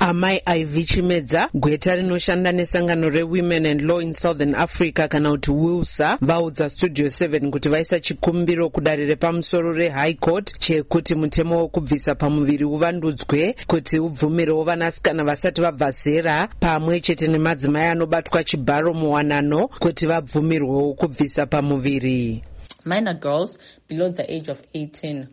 amai iv chimedza gweta rinoshanda nesangano rewomen and law in southern africa kana kuti wilsa vaudza studio 7 kuti vaisa chikumbiro kudare repamusoro rehigh court chekuti mutemo wokubvisa pamuviri uvandudzwe kuti ubvumirewo vanasikana vasati vabva zera pamwe chete nemadzimai anobatwa chibharo muwanano kuti vabvumirwewo kubvisa pamuviri. Minor girls below the age of 18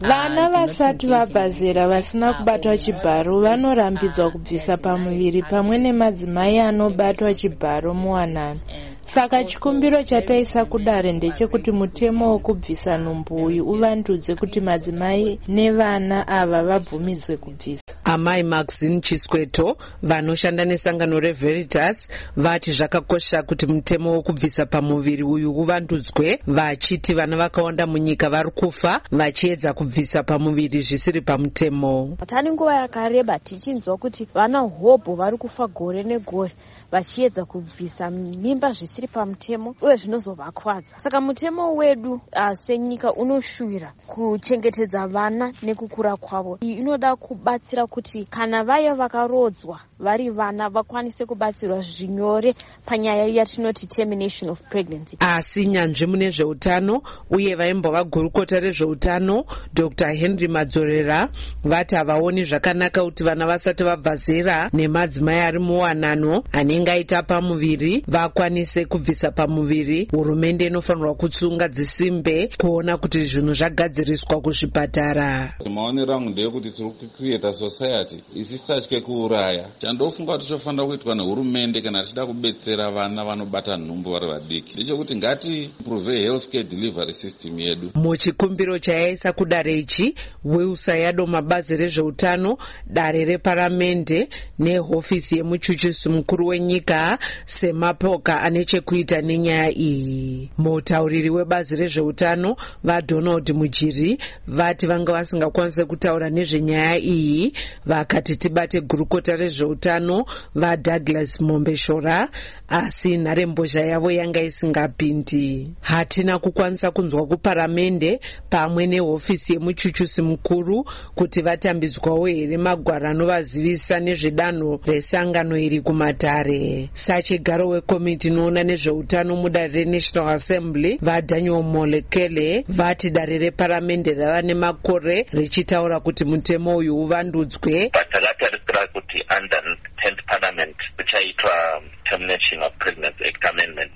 vana vasati vabva zera vasina kubatwa chibharo vanorambidzwa kubvisa pamuviri pamwe nemadzimai anobatwa chibharo muwanano. Saka chikumbiro chataisa kudare ndechekuti mutemo wokubvisa nhumbu uyu uvandudze kuti madzimai nevana ava vabvumidzwe kubvisa amai maxine chisweto vanoshanda nesangano reveritas vati zvakakosha kuti mutemo wokubvisa pamuviri uyu uvandudzwe vachiti vana vakawanda munyika vari kufa vachiedza kubvisa pamuviri zvisiri pamutemo. Tani nguva yakareba tichinzwa kuti vana hobho vari kufa gore negore vachiedza kubvisa mimba zvisiri pamutemo uye zvinozovakwadza saka mutemo wedu uh, senyika unoshuvira kuchengetedza vana nekukura kwavo. Iyi inoda kubatsira kuti kana vaya vakarodzwa vari vana vakwanise kubatsirwa zvinyore panyaya yatinoti termination of pregnancy. Asi nyanzvi mune zveutano uye vaimbova gurukota rezveutano dr. Henry madzorera vati havaoni zvakanaka kuti vana vasati vabva zera nemadzimai ari muwanano anenge aita pamuviri vakwanise kubvisa pamuviri. Hurumende inofanirwa kutsunga dzisimbe kuona kuti zvinhu zvagadziriswa kuzvipatara. Maonero angu ndeyekuti tiri kucreata society isisatye kuuraya? Chandofunga kuti chofanira kuitwa nehurumende kana tichida kubetsera vana vanobata nhumbu vari vadiki. Ndechekuti ngati improve health care delivery system yedu. Muchikumbiro chayaisa kudare ichi wilsa yadoma bazi rezveutano dare reparamende nehofisi yemuchuchusi mukuru wenyika semapoka ane chekuita nenyaya iyi. Mutauriri webazi rezveutano vadonald mujiri vati vanga vasingakwanisi kutaura nezvenyaya iyi vakati tibate gurukota rezveutano vadouglas mombeshora asi nharembozha yavo yanga isingapindi. Hatina kukwanisa kunzwa kuparamende pamwe nehofisi yemuchuchusi mukuru kuti vatambidzwawo here magwaro anovazivisa nezvedanho resangano iri kumatare. Sachigaro wekomiti inoona nezveutano mudare renational assembly vadaniel molekele vati dare reparamende rava nemakore richitaura kuti mutemo uyu uvandudzwe patakatarisa kuti under 10th parliament kuchaitwa termination of pregnancy act amendment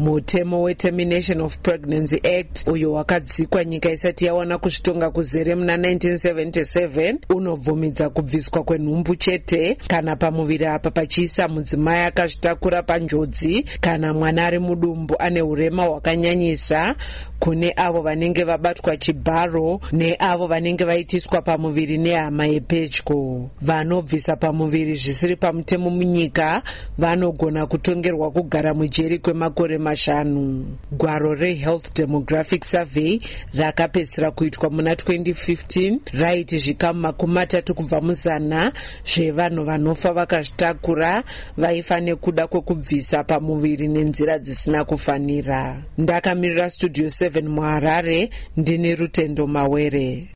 mutemo wetermination of pregnancy act uyo wakadzikwa nyika isati yawana kuzvitonga kuzere muna 1977 unobvumidza kubviswa kwenhumbu chete kana pamuviri apa pachiisa mudzimai akazvitakura panjodzi kana mwana ari mudumbu ane urema hwakanyanyisa kune avo vanenge vabatwa chibharo neavo vanenge vaitiswa pamuviri nehama yepedyo. Vanobvisa pamuviri zvisiri pamutemo munyika vanogona kutongerwa kugara mujeri kwemakore mashanu. Gwaro rehealth demographic survey rakapedzisira kuitwa muna 2015 raiti zvikamu makumi matatu kubva muzana zvevanhu vanofa vakazvitakura vaifa nekuda kwekubvisa pamuviri nenzira dzisina kufanira. Ndakamirira studio 7 muharare ndine rutendo mawere